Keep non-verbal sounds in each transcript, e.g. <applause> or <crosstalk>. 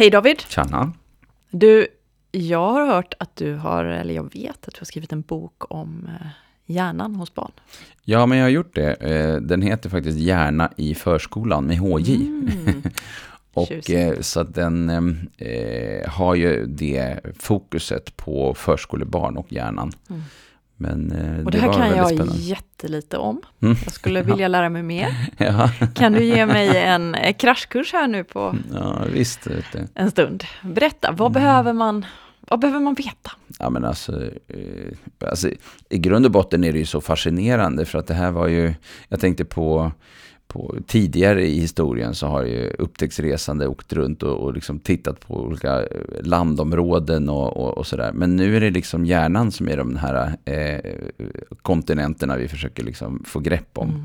Hej David! Tjena! Du, jag har hört att du har, eller jag vet att du har skrivit en bok om eh, hjärnan hos barn. Ja, men jag har gjort det. Eh, den heter faktiskt Hjärna i förskolan med HJ. Mm. <laughs> Och eh, så att den eh, har ju det fokuset på förskolebarn och hjärnan. Mm. Men eh, Och det här var kan jag spännande. jättelite om. Mm. Jag skulle vilja lära mig mer. <laughs> Ja, Kan du ge mig en eh, kraschkurs här nu på <laughs> ja, visst. En stund? Berätta, Mm. vad behöver man, vad behöver man veta? Ja, men alltså, eh, alltså, i grund och botten är det ju så fascinerande för att det här var ju, jag tänkte på, på tidigare i historien så har ju upptäcktsresande åkt runt och, och liksom tittat på olika eh, landområden och, och, och sådär. Men nu är det liksom hjärnan som är de här eh, kontinenterna vi försöker liksom få grepp om. Mm.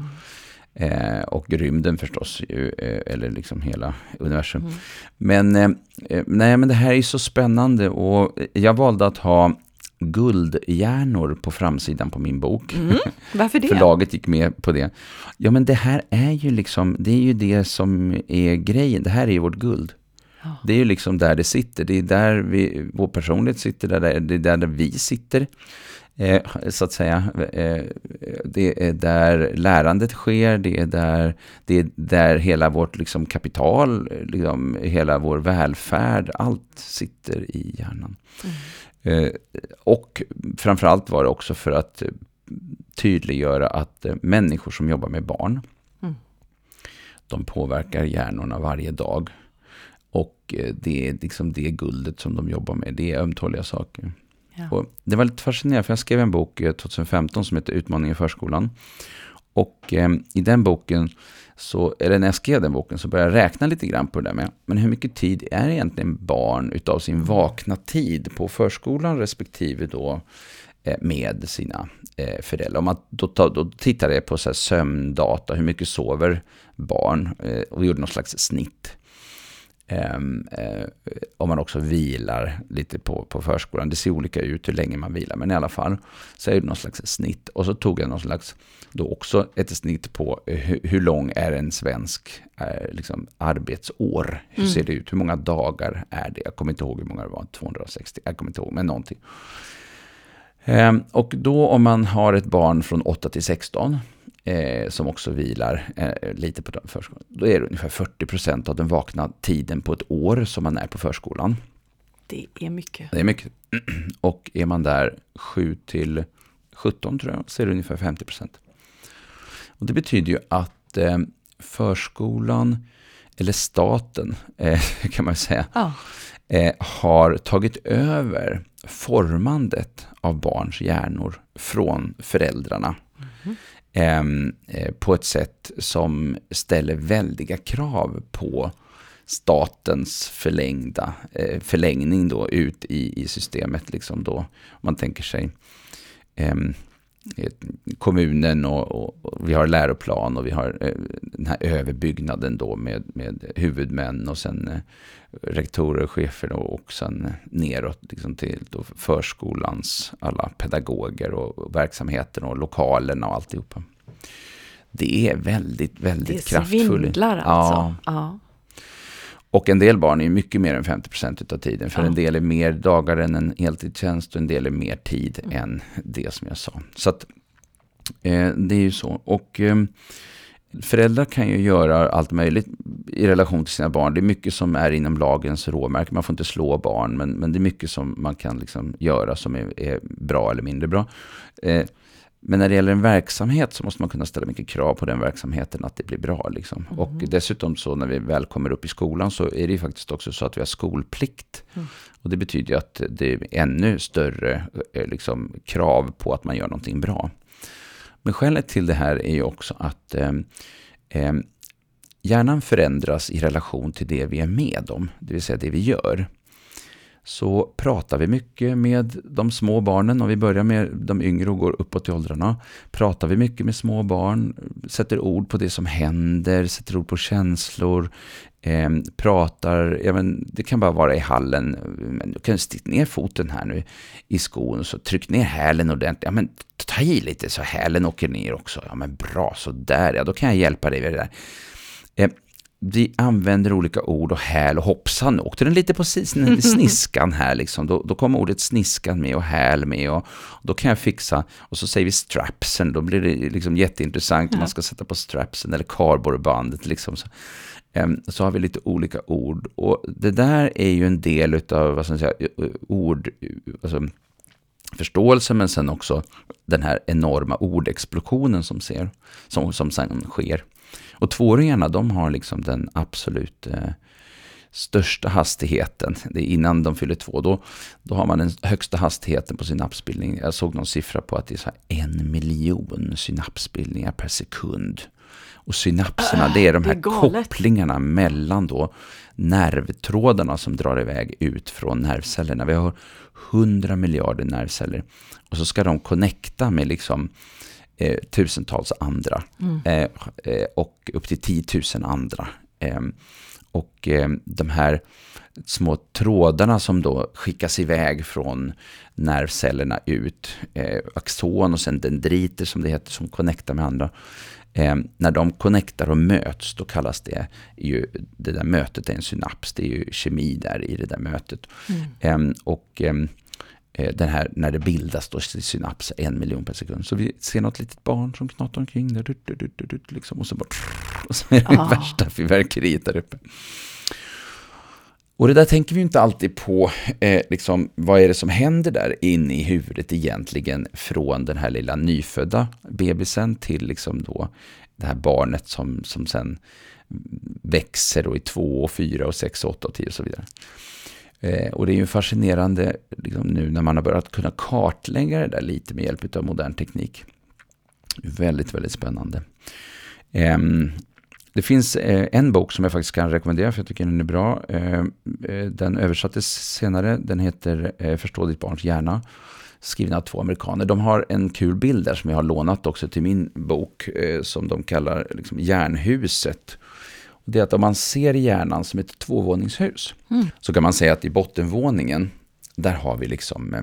Eh, och rymden förstås, ju, eh, eller liksom hela universum. Mm. Men, eh, eh, nej, men det här är så spännande och jag valde att ha guldhjärnor på framsidan på min bok. Mm. Varför <laughs> det? Förlaget gick med på det. Ja, men det här är ju liksom, det är ju det som är grejen. Det här är ju vårt guld. Ja. Det är ju liksom där det sitter. Det är där vi, vår personlighet sitter, där, det är där, där vi sitter. Eh, så att säga. Eh, det är där lärandet sker, det är där, det är där hela vårt liksom, kapital, liksom, hela vår välfärd, allt sitter i hjärnan. Eh, och framförallt var det också för att eh, tydliggöra att eh, människor som jobbar med barn, Mm. de påverkar hjärnorna varje dag. Och eh, det är liksom det guldet som de jobbar med, det är ömtåliga saker. Ja. Det var lite fascinerande, för jag skrev en bok eh, 2015 som heter Utmaning i förskolan. Och eh, i den boken, så, eller när jag skrev den boken, så började jag räkna lite grann på det där med, men hur mycket tid är egentligen barn utav sin vakna tid på förskolan respektive då eh, med sina eh, föräldrar. Om man då, tar, då tittade jag på så sömndata, hur mycket sover barn, eh, och gjorde någon slags snitt. Ehm, eh, om man också vilar lite på, på förskolan. Det ser olika ut hur länge man vilar, men i alla fall så är det någon slags snitt. Och så tog jag någon slags, då också ett snitt på hur, hur lång är en svensk eh, liksom, arbetsår? Hur Mm. ser det ut? Hur många dagar är det? Jag kommer inte ihåg hur många det var, 260, jag kommer inte ihåg, men någonting. Ehm, och då om man har ett barn från 8 till 16 eh, som också vilar eh, lite på förskolan. Då är det ungefär 40% av den vakna tiden på ett år som man är på förskolan. Det är mycket. Det är mycket. <clears throat> Och är man där 7 till 17 tror jag, så är det ungefär 50%. Och det betyder ju att eh, förskolan, eller staten <laughs> eh, kan man säga, Ja. eh, har tagit över formandet av barns hjärnor från föräldrarna. Ehm, Ehm, eh, på ett sätt som ställer väldiga krav på statens förlängda, eh, förlängning då ut i, i systemet. Liksom då. Om man tänker sig ehm, kommunen och, och, och vi har läroplan och vi har eh, den här överbyggnaden då med, med huvudmän och sen eh, rektorer, chefer och, och sen neråt liksom till då förskolans alla pedagoger och, och verksamheten och lokalerna och alltihopa. Det är väldigt, väldigt Det kraftfullt. svindlar Ja, alltså. Ja. Och en del barn är mycket mer än 50% av tiden. För Ja. en del är mer dagar än en heltidstjänst och en del är mer tid Mm. än det som jag sa. Så att, eh, det är ju så. Och eh, föräldrar kan ju göra allt möjligt i relation till sina barn. Det är mycket som är inom lagens råmärken. Man får inte slå barn, men, men det är mycket som man kan liksom göra som är, är bra eller mindre bra. Eh, men när det gäller en verksamhet så måste man kunna ställa mycket krav på den verksamheten att det blir bra. Liksom. Och dessutom så när vi väl kommer upp i skolan så är det ju faktiskt också så att vi har skolplikt. Mm. Och det betyder ju att det är ännu större eh, liksom, krav på att man gör någonting bra. Men skälet till det här är ju också att eh, eh, hjärnan förändras i relation till det vi är med om, det vill säga det vi gör. Så pratar vi mycket med de små barnen, om vi börjar med de yngre och går uppåt i åldrarna. Pratar vi mycket med små barn, sätter ord på det som händer, sätter ord på känslor, eh, pratar, även, det kan bara vara i hallen, men du kan sticka ner foten här nu i skon, så tryck ner hälen ordentligt, ja men ta i lite så hälen åker ner också, ja men bra, så där ja, då kan jag hjälpa dig med det där. Eh, vi använder olika ord och häl och hoppsan. Åkte den lite på <laughs> sniskan här liksom. Då, då kommer ordet sniskan med och häl med och, och då kan jag fixa. Och så säger vi strapsen, då blir det liksom jätteintressant om man ska sätta på strapsen eller kardborrebandet liksom. Så, um, så har vi lite olika ord och det där är ju en del av, vad ska man säga, ord, alltså, förståelse men sen också den här enorma ordexplosionen som, ser, som, som sen sker. Och tvååringarna, de har liksom den absolut eh, största hastigheten. Det är innan de fyller två. Då, då har man den högsta hastigheten på synapsbildning. Jag såg någon siffra på att det är så en miljon synapsbildningar per sekund. Och synapserna, det är de här är kopplingarna mellan då nervtrådarna som drar iväg ut från nervcellerna. Vi har 100 miljarder nervceller. Och så ska de connecta med liksom eh, tusentals andra. Mm. Eh, eh och upp till 10 000 andra. Eh, och eh, de här små trådarna som då skickas iväg från nervcellerna ut, axon och sen dendriter som det heter, som connectar med andra. Eh, när de connectar och möts, då kallas det ju, det där mötet är en synaps, det är ju kemi där i det där mötet. Mm. Eh, och Eh, den här, när det bildas då synapser, en miljon per sekund. Så vi ser något litet barn som knatar omkring där, du, du, du, liksom, och så bara, <laughs> och så är det ah. värsta fyrverkeriet där uppe. Och det där tänker vi inte alltid på, eh, liksom, vad är det som händer där inne i huvudet egentligen från den här lilla nyfödda bebisen till liksom då det här barnet som, som sen växer då i två, och fyra, och sex, och åtta och tio och så vidare. Eh, och det är ju fascinerande liksom, nu när man har börjat kunna kartlägga det där lite med hjälp av modern teknik. Väldigt, väldigt spännande. Eh, det finns eh, en bok som jag faktiskt kan rekommendera för jag tycker den är bra. Eh, eh, den översattes senare. Den heter eh, Förstå ditt barns hjärna. Skriven av två amerikaner. De har en kul bild där som jag har lånat också till min bok. Eh, som de kallar liksom, Hjärnhuset det är att om man ser hjärnan som ett tvåvåningshus mm. så kan man säga att i bottenvåningen där har vi liksom eh,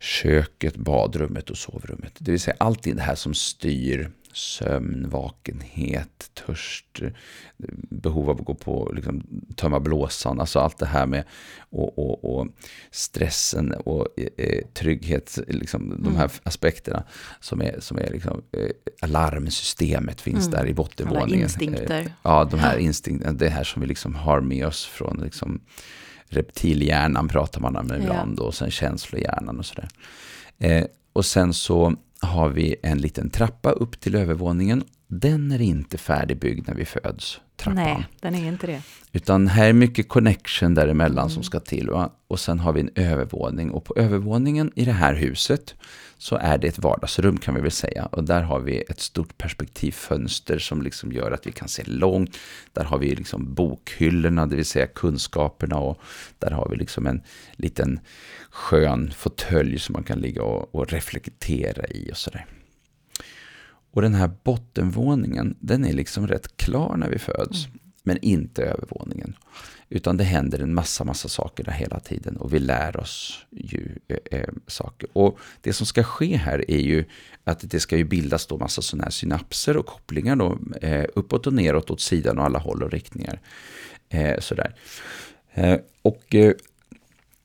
köket, badrummet och sovrummet. Det vill säga allt det här som styr sömn, vakenhet, törst, behov av att gå på, liksom, tömma blåsan, alltså allt det här med och, och, och stressen och eh, trygghet, liksom, mm. de här aspekterna som är, som är liksom, eh, alarmsystemet finns mm. där i bottenvåningen. Alla instinkter. Eh, ja, de här instinkterna, det här som vi liksom har med oss från liksom, reptilhjärnan pratar man om ibland ja. och sen känslohjärnan och sådär. Eh, och sen så har vi en liten trappa upp till övervåningen. Den är inte färdigbyggd när vi föds, trappan. Nej, den är inte det. Utan här är mycket connection däremellan mm. som ska till. Va? Och sen har vi en övervåning. Och på övervåningen i det här huset så är det ett vardagsrum kan vi väl säga. Och där har vi ett stort perspektivfönster som liksom gör att vi kan se långt. Där har vi liksom bokhyllorna, det vill säga kunskaperna. Och där har vi liksom en liten skön fåtölj som man kan ligga och, och reflektera i och sådär. Och den här bottenvåningen, den är liksom rätt klar när vi föds. Mm. Men inte övervåningen. Utan det händer en massa, massa saker där hela tiden och vi lär oss ju äh, äh, saker. Och det som ska ske här är ju att det ska ju bildas då massa sådana här synapser och kopplingar då, äh, uppåt och neråt, åt sidan och alla håll och riktningar. sådär. och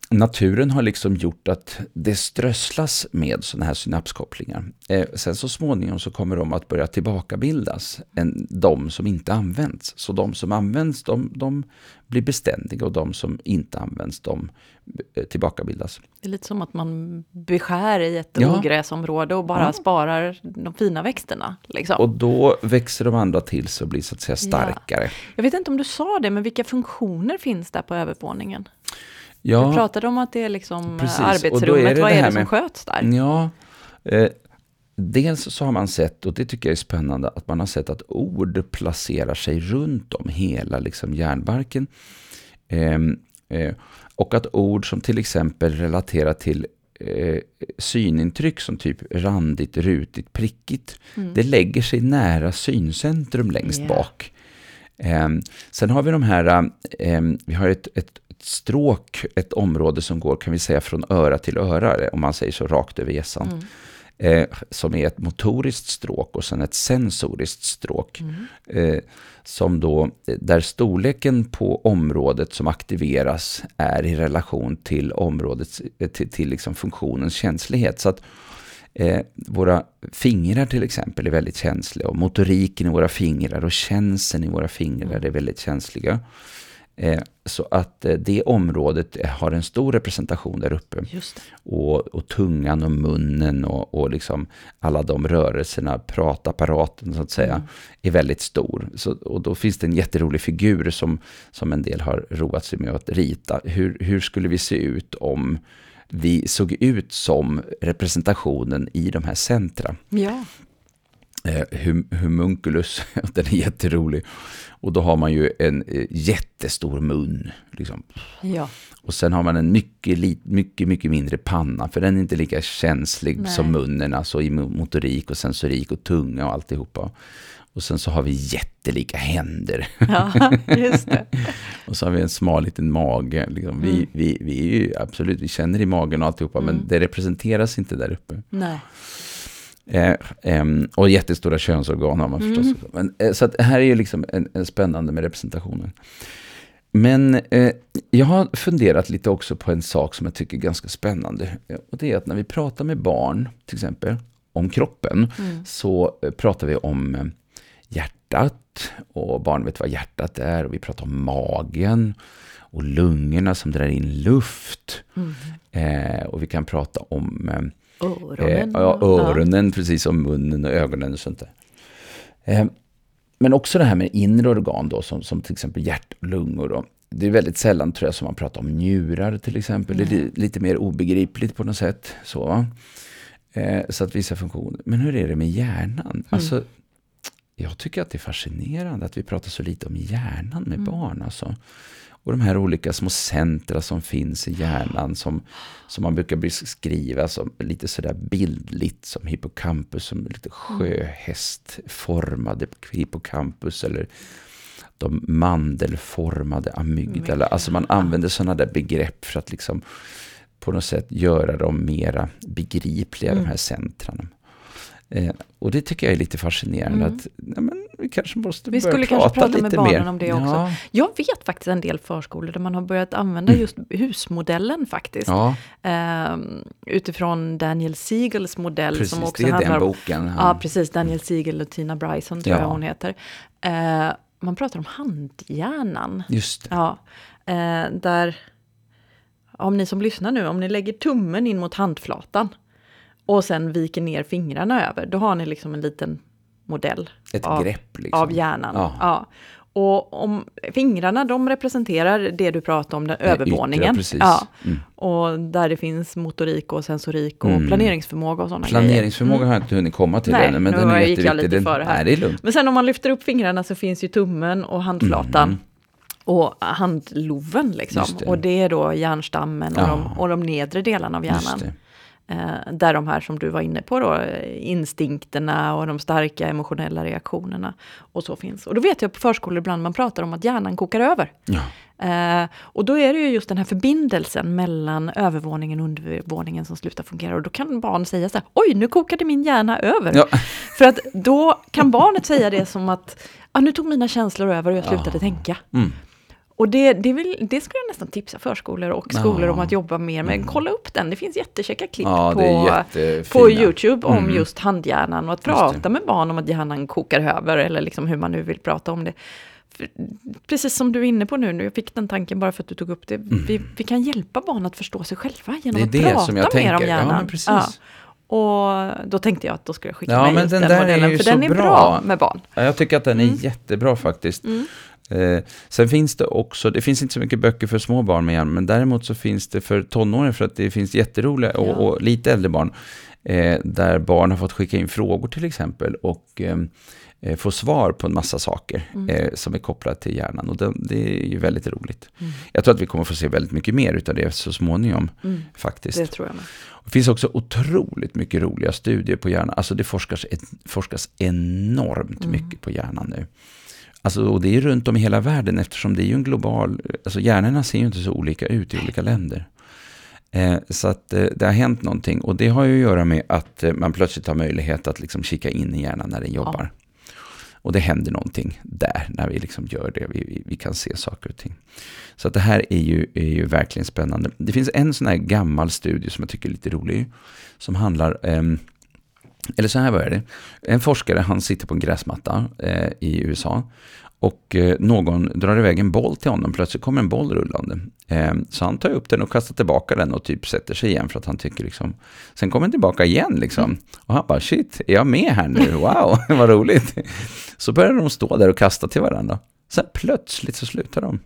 naturen har liksom gjort att det strösslas med sådana här synapskopplingar. Eh, sen så småningom så kommer de att börja tillbakabildas, än de som inte används. Så de som används, de, de blir beständiga och de som inte används, de eh, tillbakabildas. Det är lite som att man beskär i ett ja. ogräsområde och bara ja. sparar de fina växterna. Liksom. Och då växer de andra till sig och blir så att säga starkare. Ja. Jag vet inte om du sa det, men vilka funktioner finns där på övervåningen? Ja, du pratade om att det är liksom precis. arbetsrummet. Är det Vad det är det som med, sköts där? Ja, eh, dels så har man sett, och det tycker jag är spännande, att man har sett att ord placerar sig runt om hela liksom, hjärnbarken. Eh, eh, och att ord som till exempel relaterar till eh, synintryck som typ randigt, rutigt, prickigt, mm. det lägger sig nära syncentrum längst yeah. bak. Eh, sen har vi de här, eh, vi har ett, ett stråk, ett område som går kan vi säga från öra till öra, om man säger så rakt över gässan. Mm. eh, som är ett motoriskt stråk och sen ett sensoriskt stråk. Mm. Eh, som då, där storleken på området som aktiveras är i relation till områdets, till, till liksom funktionens känslighet. Så att eh, våra fingrar till exempel är väldigt känsliga och motoriken i våra fingrar och känseln i våra fingrar är väldigt känsliga. Eh, så att eh, det området har en stor representation där uppe. Och, och, tungan och munnen och, och liksom alla de rörelserna, pratapparaten så att säga, mm. är väldigt stor. Så, och då finns det en jätterolig figur som, som en del har roat sig med att rita. Hur, hur skulle vi se ut om vi såg ut som representationen i de här centra? Ja. Eh, humunculus, <laughs> den är jätterolig. Och då har man ju en eh, jättestor mun. Liksom. Ja. Och sen har man en mycket, mycket, mycket mindre panna, för den är inte lika känslig Nej. som munnen, alltså i motorik och sensorik och tunga och alltihopa. Och sen så har vi jättelika händer. Ja, <laughs> just det. och så har vi en smal liten mage. Liksom. Vi, mm. vi, vi är ju absolut, vi känner i magen och alltihopa, mm. men det representeras inte där uppe. Nej. Eh, eh, och jättestora könsorgan har man förstås. Mm. Men, eh, så att här är ju liksom en, en spännande med representationen. Men eh, jag har funderat lite också på en sak som jag tycker är ganska spännande. Och det är att när vi pratar med barn, till exempel, om kroppen, mm. så eh, pratar vi om eh, hjärtat. Och barn vet vad hjärtat är. Och vi pratar om magen och lungorna som drar in luft. Mm. Eh, och vi kan prata om Öronen. Eh, ja, öronen, ja. precis som munnen och ögonen och sånt där. Eh, men också det här med inre organ då, som, som till exempel hjärt och lungor. Då. Det är väldigt sällan tror jag som man pratar om njurar till exempel. Mm. Det är lite mer obegripligt på något sätt. Så, eh, så att vissa funktioner. Men hur är det med hjärnan? Mm. Alltså, jag tycker att det är fascinerande att vi pratar så lite om hjärnan med mm. barn. Alltså. Och de här olika små centra som finns i hjärnan som, som man brukar beskriva som lite sådär bildligt som hippocampus, som lite sjöhästformade hippocampus eller de mandelformade amygdala. Alltså man använder sådana där begrepp för att liksom på något sätt göra dem mera begripliga, mm. de här centrarna. Eh, och det tycker jag är lite fascinerande. Mm. Att, nej, vi kanske måste vi börja prata, prata mer. Skulle kanske prata med barnen om det också. Ja. Jag vet faktiskt en del förskolor där man har börjat använda mm. just husmodellen faktiskt. Ja. Eh, utifrån Daniel Siegels modell. Precis, som också det är handlar den boken. Om, ja, precis. Daniel Siegel och Tina Bryson tror ja. jag hon heter. Eh, man pratar om handhjärnan. Just det. Ja, eh, där, om ni som lyssnar nu, om ni lägger tummen in mot handflatan och sen viker ner fingrarna över, då har ni liksom en liten modell. Ett av, grepp liksom. Av hjärnan. Ja. ja. Och om fingrarna, de representerar det du pratade om, den övervåningen. Yttre, ja. Mm. Och där det finns motorik och sensorik och mm. planeringsförmåga och sådana Planeringsförmåga grejer. Mm. har jag inte hunnit komma till nej, än, men den är gick jag lite före här. Nej, det är lugnt. Men sen om man lyfter upp fingrarna så finns ju tummen och handflatan. Mm. Och handloven liksom. Det. Och det är då hjärnstammen och, ja. de, och de nedre delarna av hjärnan. Eh, där de här som du var inne på då, instinkterna och de starka emotionella reaktionerna och så finns. Och då vet jag på förskolor ibland man pratar om att hjärnan kokar över. Ja. Eh, och då är det ju just den här förbindelsen mellan övervåningen och undervåningen som slutar fungera. Och då kan barn säga så här, oj nu kokade min hjärna över. Ja. För att då kan barnet säga det som att, ah, nu tog mina känslor över och jag slutade ja. tänka. Mm. Och det, det, vill, det skulle jag nästan tipsa förskolor och skolor ja. om att jobba mer med. Mm. Kolla upp den, det finns jättekäcka klipp ja, på, på YouTube om mm. just handhjärnan och att prata med barn om att hjärnan kokar över eller liksom hur man nu vill prata om det. För, precis som du är inne på nu, nu, jag fick den tanken bara för att du tog upp det. Mm. Vi, vi, kan hjälpa barn att förstå sig själva genom att prata mer tänker. om hjärnan. Ja, och då tänkte jag att då skulle jag skicka ja, med den, den modellen, för den är bra. bra med barn. Ja, jag tycker att den är mm. jättebra faktiskt. Mm. Eh, sen finns det också, det finns inte så mycket böcker för små barn med hjärnan, men däremot så finns det för tonåringar, för att det finns jätteroliga och, ja. och lite äldre barn, eh, där barn har fått skicka in frågor till exempel, och ehm, eh, få svar på en massa saker mm. eh, som är kopplade till hjärnan. Och det, det är ju väldigt roligt. Mm. Jag tror att vi kommer få se väldigt mycket mer av det så småningom. Mm. faktiskt. Det tror jag med. Det finns också otroligt mycket roliga studier på hjärnan. Alltså det forskas, forskas enormt mm. mycket på hjärnan nu. Alltså, och det är runt om i hela världen eftersom det är ju en global... Alltså hjärnorna ser ju inte så olika ut i olika länder. Eh, så att eh, det har hänt någonting och det har ju att göra med att eh, man plötsligt har möjlighet att liksom kika in i hjärnan när den jobbar. Ja. Och det händer någonting där när vi liksom gör det. Vi, vi, vi, kan se saker och ting. Så att det här är ju, är ju verkligen spännande. Det finns en sån här gammal studie som jag tycker är lite rolig. Som handlar, eh, eller så här börjar det. En forskare, han sitter på en gräsmatta eh, i USA. Och eh, någon drar iväg en boll till honom, plötsligt kommer en boll rullande. Eh, så han tar upp den och kastar tillbaka den och typ sätter sig igen för att han tycker liksom... Sen kommer den tillbaka igen liksom. Och han bara shit, är jag med här nu? Wow, <laughs> vad roligt. Så börjar de stå där och kasta till varandra. Sen plötsligt så slutar de.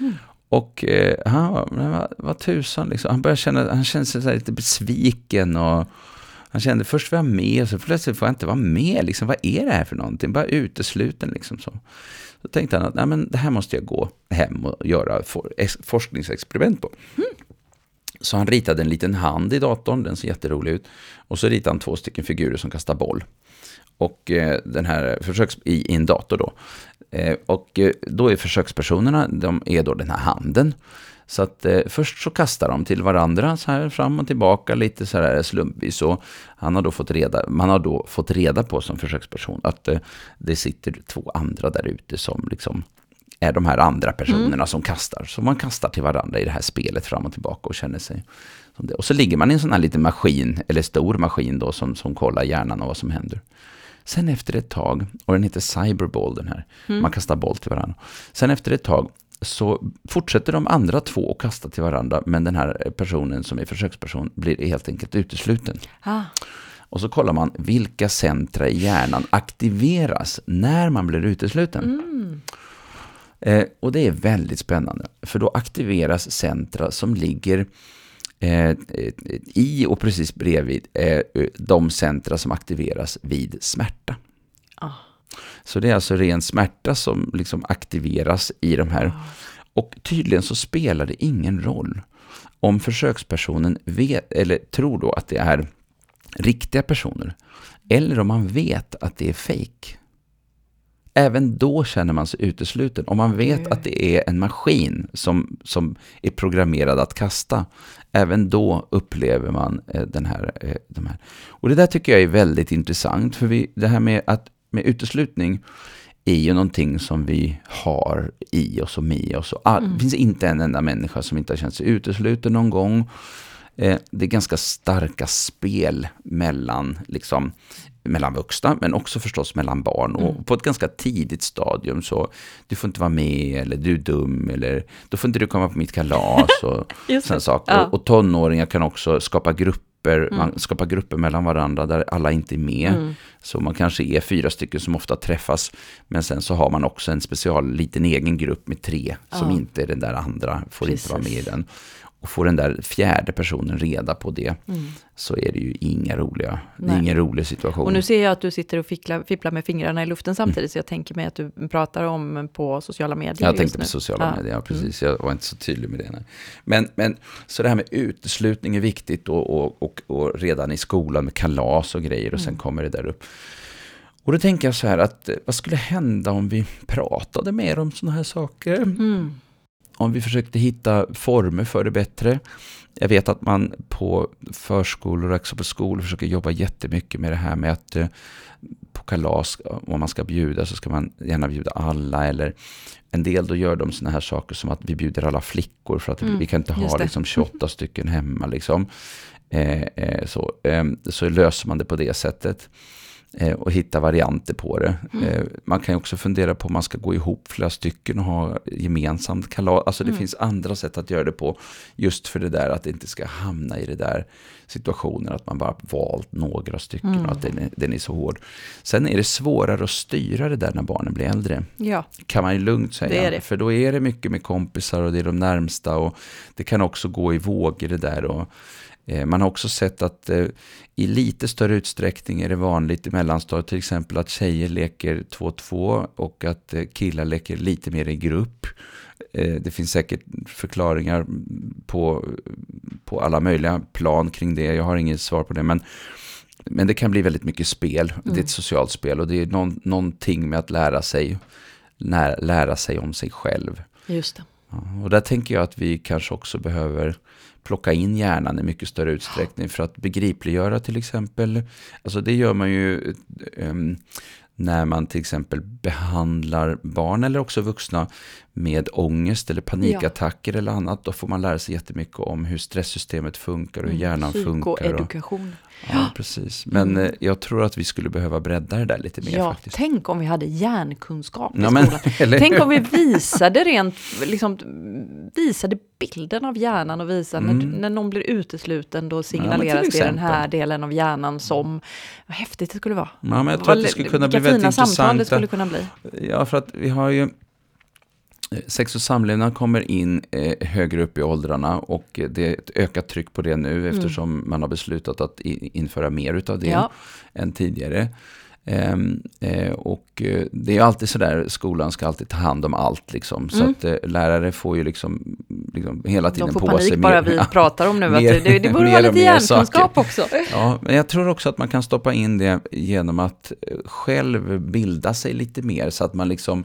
Mm. Och eh, han vad, vad tusan liksom. Han börjar känna, han känner sig lite besviken och han kände först var jag med och så plötsligt får jag inte vara med. Liksom, vad är det här för någonting? Bara utesluten liksom. Så, så tänkte han att Nej, men det här måste jag gå hem och göra for, forskningsexperiment på. Mm. Så han ritade en liten hand i datorn, den ser jätterolig ut. Och så ritade han två stycken figurer som kastar boll. Och eh, den här försöks i, i en dator då. Eh, och eh, då är försökspersonerna, de är då den här handen. Så att eh, först så kastar de till varandra så här fram och tillbaka lite så här slumpvis. Och han har då fått reda, man har då fått reda på som försöksperson att eh, det sitter två andra där ute som liksom är de här andra personerna mm. som kastar. Så man kastar till varandra i det här spelet fram och tillbaka och känner sig som det. Och så ligger man i en sån här liten maskin, eller stor maskin då, som, som kollar hjärnan och vad som händer. Sen efter ett tag, och den heter Cyberball den här, mm. man kastar boll till varandra. Sen efter ett tag så fortsätter de andra två att kasta till varandra, men den här personen som är försöksperson blir helt enkelt utesluten. Ah. Och så kollar man vilka centra i hjärnan aktiveras när man blir utesluten. Mm. Eh, och det är väldigt spännande, för då aktiveras centra som ligger eh, i och precis bredvid eh, de centra som aktiveras vid smärta. Ah. Så det är alltså ren smärta som liksom aktiveras i de här. Och tydligen så spelar det ingen roll om försökspersonen vet, eller tror då att det är riktiga personer, eller om man vet att det är fejk. Även då känner man sig utesluten. Om man vet att det är en maskin som, som är programmerad att kasta, även då upplever man eh, den här, eh, de här. Och det där tycker jag är väldigt intressant, för vi, det här med att med uteslutning är ju någonting som vi har i oss och med oss. All, mm. Det finns inte en enda människa som inte har känt sig utesluten någon gång. Eh, det är ganska starka spel mellan, liksom, mellan vuxna, men också förstås mellan barn. Och mm. på ett ganska tidigt stadium så, du får inte vara med, eller du är dum, eller då får inte du komma på mitt kalas och <laughs> sådana saker. Ja. Och, och tonåringar kan också skapa grupper grupper, mm. man skapar grupper mellan varandra där alla inte är med. Mm. Så man kanske är fyra stycken som ofta träffas, men sen så har man också en special liten egen grupp med tre som ja. inte är den där andra, får Precis. inte vara med i den och får den där fjärde personen reda på det, mm. så är det ju inga roliga, är ingen rolig situation. Och nu ser jag att du sitter och ficklar, fipplar med fingrarna i luften samtidigt, mm. så jag tänker mig att du pratar om på sociala medier Jag tänkte på sociala ja. medier, ja precis. Mm. Jag var inte så tydlig med det. Men, men så det här med uteslutning är viktigt och, och, och, och redan i skolan med kalas och grejer och sen mm. kommer det där upp. Och då tänker jag så här att vad skulle hända om vi pratade mer om sådana här saker? Om vi försökte hitta former för det bättre. Jag vet att man på förskolor och också på skolor försöker jobba jättemycket med det här med att eh, på kalas, om man ska bjuda så ska man gärna bjuda alla eller en del då gör de sådana här saker som att vi bjuder alla flickor för att mm, vi kan inte ha liksom 28 stycken hemma. Liksom. Eh, eh, så, eh, så löser man det på det sättet. Eh, och hitta varianter på det. Mm. Eh, man kan ju också fundera på om man ska gå ihop flera stycken och ha gemensamt kalas. Alltså det mm. finns andra sätt att göra det på. Just för det där att det inte ska hamna i det där situationen att man bara valt några stycken mm. och att den är, den är, så hård. Sen är det svårare att styra det där när barnen blir äldre. Ja. Kan man ju lugnt säga. Det det. För då är det mycket med kompisar och det är de närmsta och det kan också gå i vågor det där. Och, man har också sett att eh, i lite större utsträckning är det vanligt i mellanstadiet till exempel att tjejer leker 2-2 och att eh, killar leker lite mer i grupp. Det finns säkert förklaringar på, på alla möjliga plan kring det. Jag har inget svar på det. Men, men det kan bli väldigt mycket spel. Mm. Det är ett mm. socialt spel och det är någon, någonting med att lära sig, när, lära sig om sig själv. Just det. Och där tänker jag att vi kanske också behöver plocka in hjärnan i mycket större utsträckning för att begripliggöra till exempel. Alltså det gör man ju um, när man till exempel behandlar barn eller också vuxna med ångest eller panikattacker ja. eller annat. Då får man lära sig jättemycket om hur stresssystemet funkar och hur mm, hjärnan mm, funkar. Psykoedukation. Ja, precis. Men mm. Eh, jag tror att vi skulle behöva bredda det där lite mer ja, faktiskt. Tänk om vi hade hjärnkunskap i ja, men, <laughs> Tänk om vi visade rent, liksom, visade bilden av hjärnan och visade mm. när, när någon blir utesluten då signaleras ja, det den här delen av hjärnan som, vad häftigt det skulle vara. Ja, men jag tror att det skulle kunna bli väldigt intressant. Vilka fina samtal det skulle kunna bli. Ja, för att vi har ju Sex och samlevnad kommer in eh, högre upp i åldrarna och det är ett ökat tryck på det nu mm. eftersom man har beslutat att införa mer utav det ja. än tidigare. Ehm, eh, och eh, det är alltid sådär, skolan ska alltid ta hand om allt liksom. Så mm. att eh, lärare får ju liksom, liksom hela tiden på sig. De får panik bara vi <laughs> pratar om nu, mer, att det, det borde vara lite hjärnkunskap också. Ja, men jag tror också att man kan stoppa in det genom att själv bilda sig lite mer så att man liksom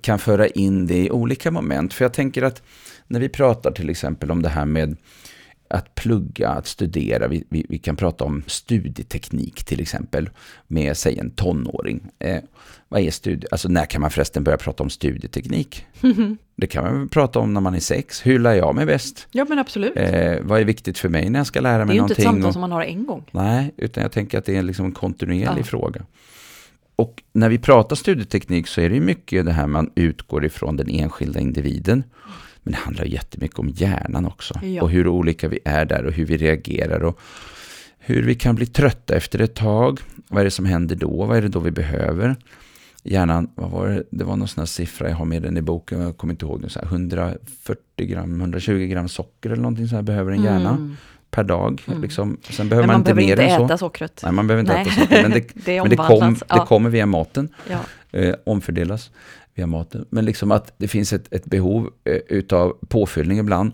kan föra in det i olika moment. För jag tänker att när vi pratar till exempel om det här med att plugga, att studera. Vi, vi, vi, kan prata om studieteknik till exempel med, säg en tonåring. Eh, vad är studie? Alltså när kan man förresten börja prata om studieteknik? <laughs> Det kan man väl prata om när man är sex. Hur lär jag mig bäst? Ja men absolut. Eh, vad är viktigt för mig när jag ska lära mig någonting? Det är ju inte ett samtal som man har en gång. Nej, utan jag tänker att det är liksom en kontinuerlig ja. fråga. Och när vi pratar studieteknik så är det mycket det här man utgår ifrån den enskilda individen. Men det handlar jättemycket om hjärnan också. Ja. Och hur olika vi är där och hur vi reagerar. Och hur vi kan bli trötta efter ett tag. Vad är det som händer då? Vad är det då vi behöver? Hjärnan, vad var det? Det var någon sån här siffra, jag har med den i boken, jag kommer inte ihåg nu. 140 gram, 120 gram socker eller någonting så här behöver en hjärna. Mm per dag. Mm. Liksom. Sen behöver man, man, inte mer än så. Man behöver inte äta sockret. Nej, man behöver inte Nej. äta sockret. Men det, <laughs> det, men det, kom, ja. det kommer via maten. Ja. Eh, omfördelas via maten. Men liksom att det finns ett, ett behov eh, utav påfyllning ibland.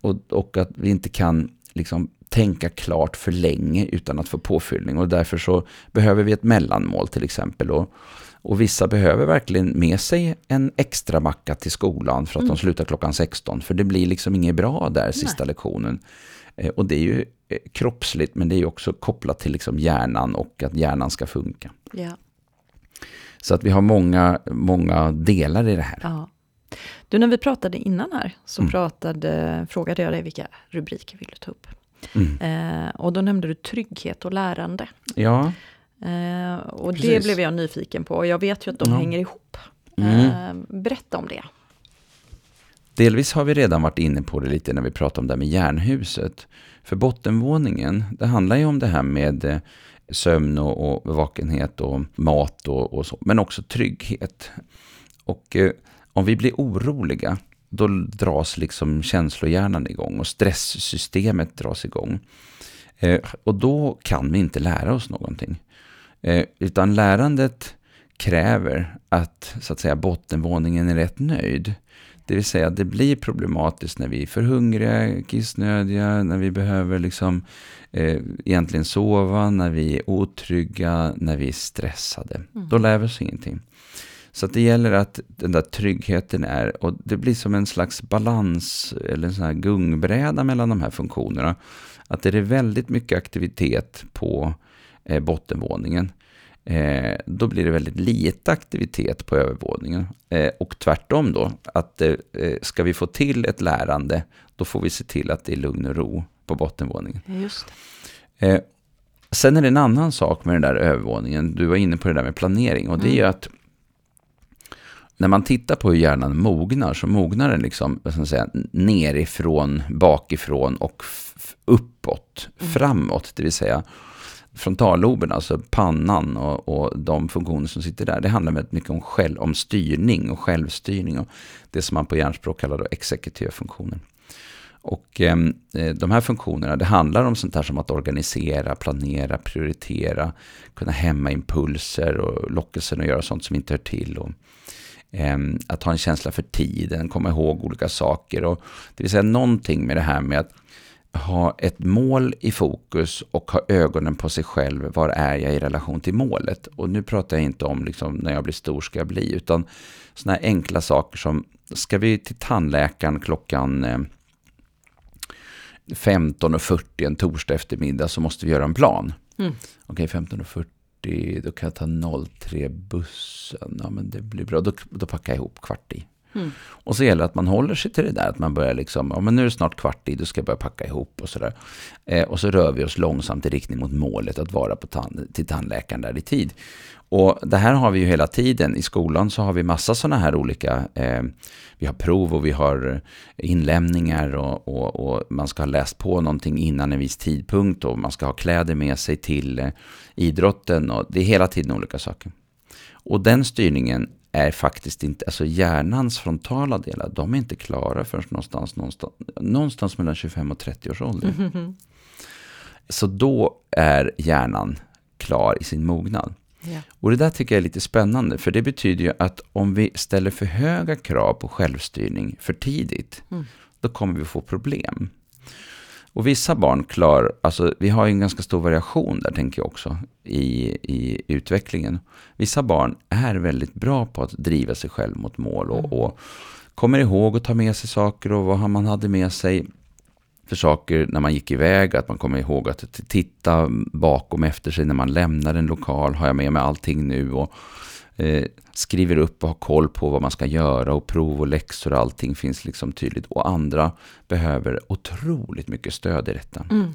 Och, och att vi inte kan liksom tänka klart för länge utan att få påfyllning. Och därför så behöver vi ett mellanmål till exempel. Och, och vissa behöver verkligen med sig en extra macka till skolan för att mm. de slutar klockan 16. För det blir liksom inget bra där sista Nej. lektionen. Eh, och det är ju eh, kroppsligt men det är också kopplat till liksom hjärnan och att hjärnan ska funka. Ja. Så att vi har många, många delar i det här. Ja. Du, när vi pratade innan här så mm. pratade, frågade jag dig vilka rubriker vill du ta upp? Mm. Eh, och då nämnde du trygghet och lärande. Ja. Eh, och Precis. det blev jag nyfiken på. Och jag vet ju att de ja. hänger ihop. Mm. Eh, berätta om det. Delvis har vi redan varit inne på det lite när vi pratade om det här med järnhuset. För bottenvåningen, det handlar ju om det här med eh, sömn och, och vakenhet och mat och, och så, men också trygghet. Och eh, om vi blir oroliga, då dras liksom känslohjärnan igång och stresssystemet dras igång. Eh, och då kan vi inte lära oss någonting. Eh, utan lärandet kräver att, så att säga, bottenvåningen är rätt nöjd. Det vill säga, det blir problematiskt när vi är för hungriga, kissnödiga, när vi behöver liksom, eh, egentligen sova, när vi är otrygga, när vi är stressade. Mm. Då lär vi oss ingenting. Så det gäller att den där tryggheten är, och det blir som en slags balans, eller en sån här gungbräda mellan de här funktionerna. Att det är väldigt mycket aktivitet på eh, bottenvåningen eh, då blir det väldigt lite aktivitet på övervåningen. Eh, och tvärtom då, att eh, ska vi få till ett lärande, då får vi se till att det är lugn och ro på bottenvåningen. Just eh, sen är det en annan sak med den där övervåningen, du var inne på det där med planering, och det är ju mm. att när man tittar på hur hjärnan mognar, så mognar den liksom, vad ska man säga, nerifrån, bakifrån och uppåt, mm. framåt, det vill säga frontalloben, alltså pannan och, och, de funktioner som sitter där, det handlar väldigt mycket om, själv, om styrning och självstyrning och det som man på hjärnspråk kallar då exekutiva funktioner. Och ehm, eh, de här funktionerna, det handlar om sånt här som att organisera, planera, prioritera, kunna hämma impulser och lockelsen att göra sånt som inte hör till. Och, eh, att ha en känsla för tiden, komma ihåg olika saker. Och, det vill säga någonting med det här med att ha ett mål i fokus och ha ögonen på sig själv. Var är jag i relation till målet? Och nu pratar jag inte om liksom, när jag blir stor ska jag bli, utan sådana här enkla saker som ska vi till tandläkaren klockan 15.40 en torsdag eftermiddag så måste vi göra en plan. Mm. Okej, okay, 15.40, då kan jag ta 03-bussen. Ja, men det blir bra. Då, då packar jag ihop kvart i. Mm. Och så gäller det att man håller sig till det där, att man börjar liksom, ja men nu är det snart kvart i, då ska jag börja packa ihop och sådär. Eh, och så rör vi oss långsamt i riktning mot målet att vara på tan till tandläkaren där i tid. Och det här har vi ju hela tiden. I skolan så har vi massa sådana här olika, eh, vi har prov och vi har inlämningar och, och, och, man ska ha läst på någonting innan en viss tidpunkt och man ska ha kläder med sig till eh, idrotten och det är hela tiden olika saker. Och den styrningen är faktiskt inte, alltså hjärnans frontala delar, de är inte klara förrän någonstans, någonstans, någonstans mellan 25 och 30 års ålder. Mm <laughs> -hmm. Så då är hjärnan klar i sin mognad. Ja. Och det där tycker jag är lite spännande, för det betyder ju att om vi ställer för höga krav på självstyrning för tidigt, mm. då kommer vi få problem. Och vissa barn klarar, alltså vi har ju en ganska stor variation där tänker jag också i, i utvecklingen. Vissa barn är väldigt bra på att driva sig själv mot mål och, mm. och kommer ihåg att ta med sig saker och vad man hade med sig för saker när man gick iväg, att man kommer ihåg att titta bakom efter sig när man lämnar en lokal. Har jag med mig allting nu? Och eh, skriver upp och har koll på vad man ska göra och prov och läxor och allting finns liksom tydligt. Och andra behöver otroligt mycket stöd i detta. Mm.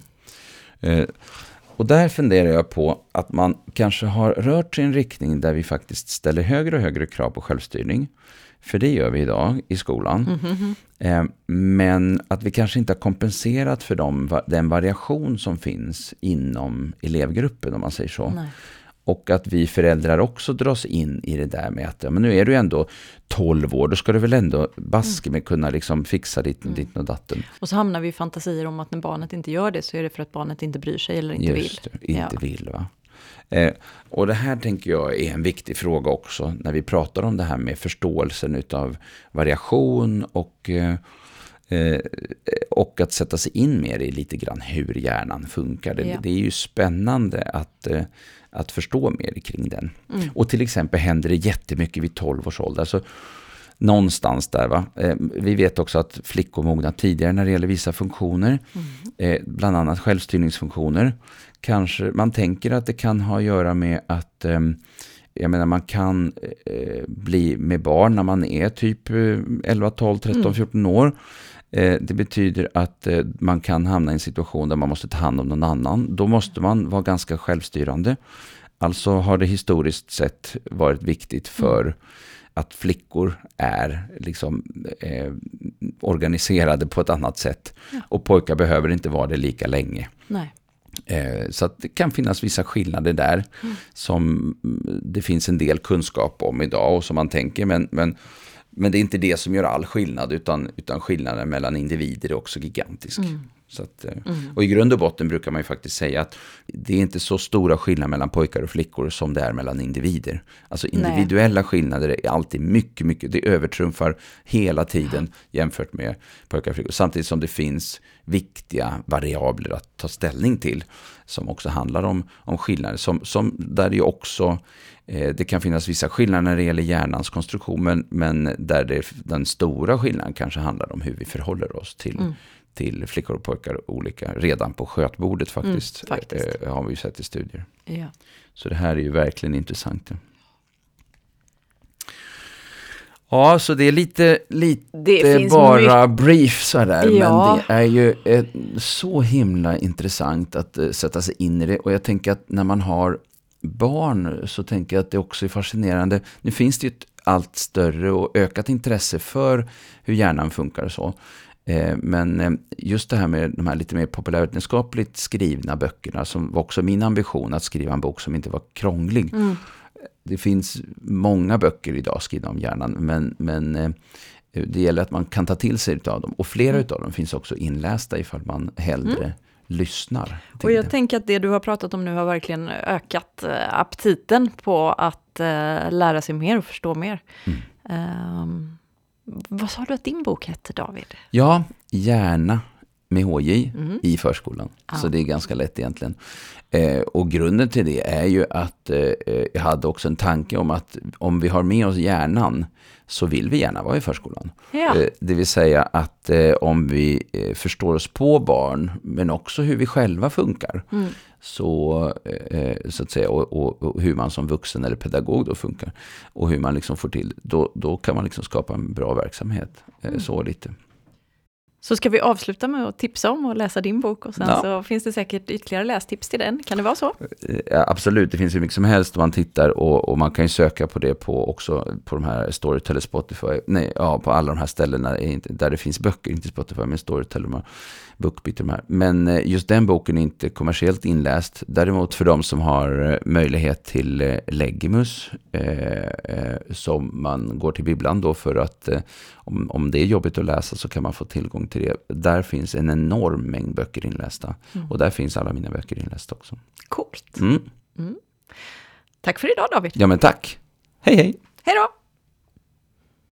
Eh, och där funderar jag på att man kanske har rört sig i en riktning där vi faktiskt ställer högre och högre krav på självstyrning. För det gör vi idag i skolan. Mm -hmm. eh, men att vi kanske inte har kompenserat för dem, den variation som finns inom elevgruppen om man säger så. Nej. Och att vi föräldrar också dras in i det där med att ja, men nu är du ändå 12 år, då ska du väl ändå baske med kunna liksom fixa ditt, mm. ditt och datten. Och så hamnar vi i fantasier om att när barnet inte gör det så är det för att barnet inte bryr sig eller inte Just vill. Inte ja. vill va. Eh, och det här tänker jag är en viktig fråga också när vi pratar om det här med förståelsen utav variation och eh, eh och att sätta sig in mer i lite grann hur hjärnan funkar. Det, ja. det är ju spännande att, eh, att förstå mer kring den. Mm. Och till exempel händer det jättemycket vid 12 års ålder. Alltså, någonstans där. Va? Eh, vi vet också att flickor mognar tidigare när det gäller vissa funktioner. Mm. Eh, bland annat självstyrningsfunktioner. Kanske man tänker att det kan ha att göra med att eh, jag menar man kan eh, bli med barn när man är typ 11, 12, 13, 14 år. Eh, det betyder att eh, man kan hamna i en situation där man måste ta hand om någon annan. Då måste man vara ganska självstyrande. Alltså har det historiskt sett varit viktigt för mm. att flickor är liksom, eh, organiserade på ett annat sätt. Ja. Och pojkar behöver inte vara det lika länge. Eh, så det kan finnas vissa skillnader där mm. som det finns en del kunskap om idag och som man tänker. Men, men men det är inte det som gör all skillnad, utan, utan skillnaden mellan individer är också gigantisk. Mm. Att, eh, mm. Och i grund och botten brukar man ju faktiskt säga att det är inte så stora skillnader mellan pojkar och flickor som det är mellan individer. Alltså individuella Nej. skillnader är alltid mycket, mycket, det övertrumfar hela tiden jämfört med pojkar och flickor. Samtidigt som det finns viktiga variabler att ta ställning till som också handlar om, om skillnader. Som, som där det också Eh, det kan finnas vissa skillnader när det gäller hjärnans konstruktion, men, men där det, den stora skillnaden kanske handlar om hur vi förhåller oss till, mm. Till flickor och pojkar olika. Redan på skötbordet faktiskt, mm, faktiskt. Eh, har vi sett i studier. Ja. Så det här är ju verkligen intressant. Ja, så det är lite, lite bara mycket... brief sådär. Ja. Men det är ju ett, så himla intressant att uh, sätta sig in i det. Och jag tänker att när man har barn så tänker jag att det också är fascinerande. Nu finns det ju ett allt större och ökat intresse för hur hjärnan funkar och så. Eh, men eh, just det här med de här lite mer populärvetenskapligt skrivna böckerna, som var också min ambition att skriva en bok som inte var krånglig. Mm. Det finns många böcker idag skrivna om hjärnan, men, men eh, det gäller att man kan ta till sig av dem. Och flera mm. av dem finns också inlästa ifall man hellre mm lyssnar. Och jag det. tänker att det du har pratat om nu har verkligen ökat aptiten på att lära sig mer och förstå mer. Mm. Um, vad sa du att din bok hette, David? Ja, Hjärna med HJ mm. i förskolan. Ja. Så det är ganska lätt egentligen. Eh, och grunden till det är ju att eh, jag hade också en tanke om att om vi har med oss hjärnan så vill vi gärna vara i förskolan. Ja. Eh, det vill säga att eh, om vi eh, förstår oss på barn, men också hur vi själva funkar, mm. Så, eh, så att säga, och, och, och, hur man som vuxen eller pedagog då funkar, och hur man liksom får till, då, då kan man liksom skapa en bra verksamhet. Mm. Så lite. Så ska vi avsluta med att tipsa om och läsa din bok och sen ja. så finns det säkert ytterligare lästips till den. Kan det vara så? Eh, ja, absolut, det finns hur mycket som helst om man tittar och, och, man kan ju söka på det på också på de här Storytel, Spotify, nej, ja, på alla de här ställena där det finns böcker, inte Spotify, men Storytel. BookBeat de här. Men eh, just den boken är inte kommersiellt inläst. Däremot för de som har eh, möjlighet till Legimus, eh, som man går till bibblan då för att eh, om, om det är jobbigt att läsa så kan man få tillgång till det. Där finns en enorm mängd böcker inlästa. Mm. Och där finns alla mina böcker inlästa också. Coolt. Mm. Mm. Tack för idag David. Ja men tack. Hej hej. Hej då.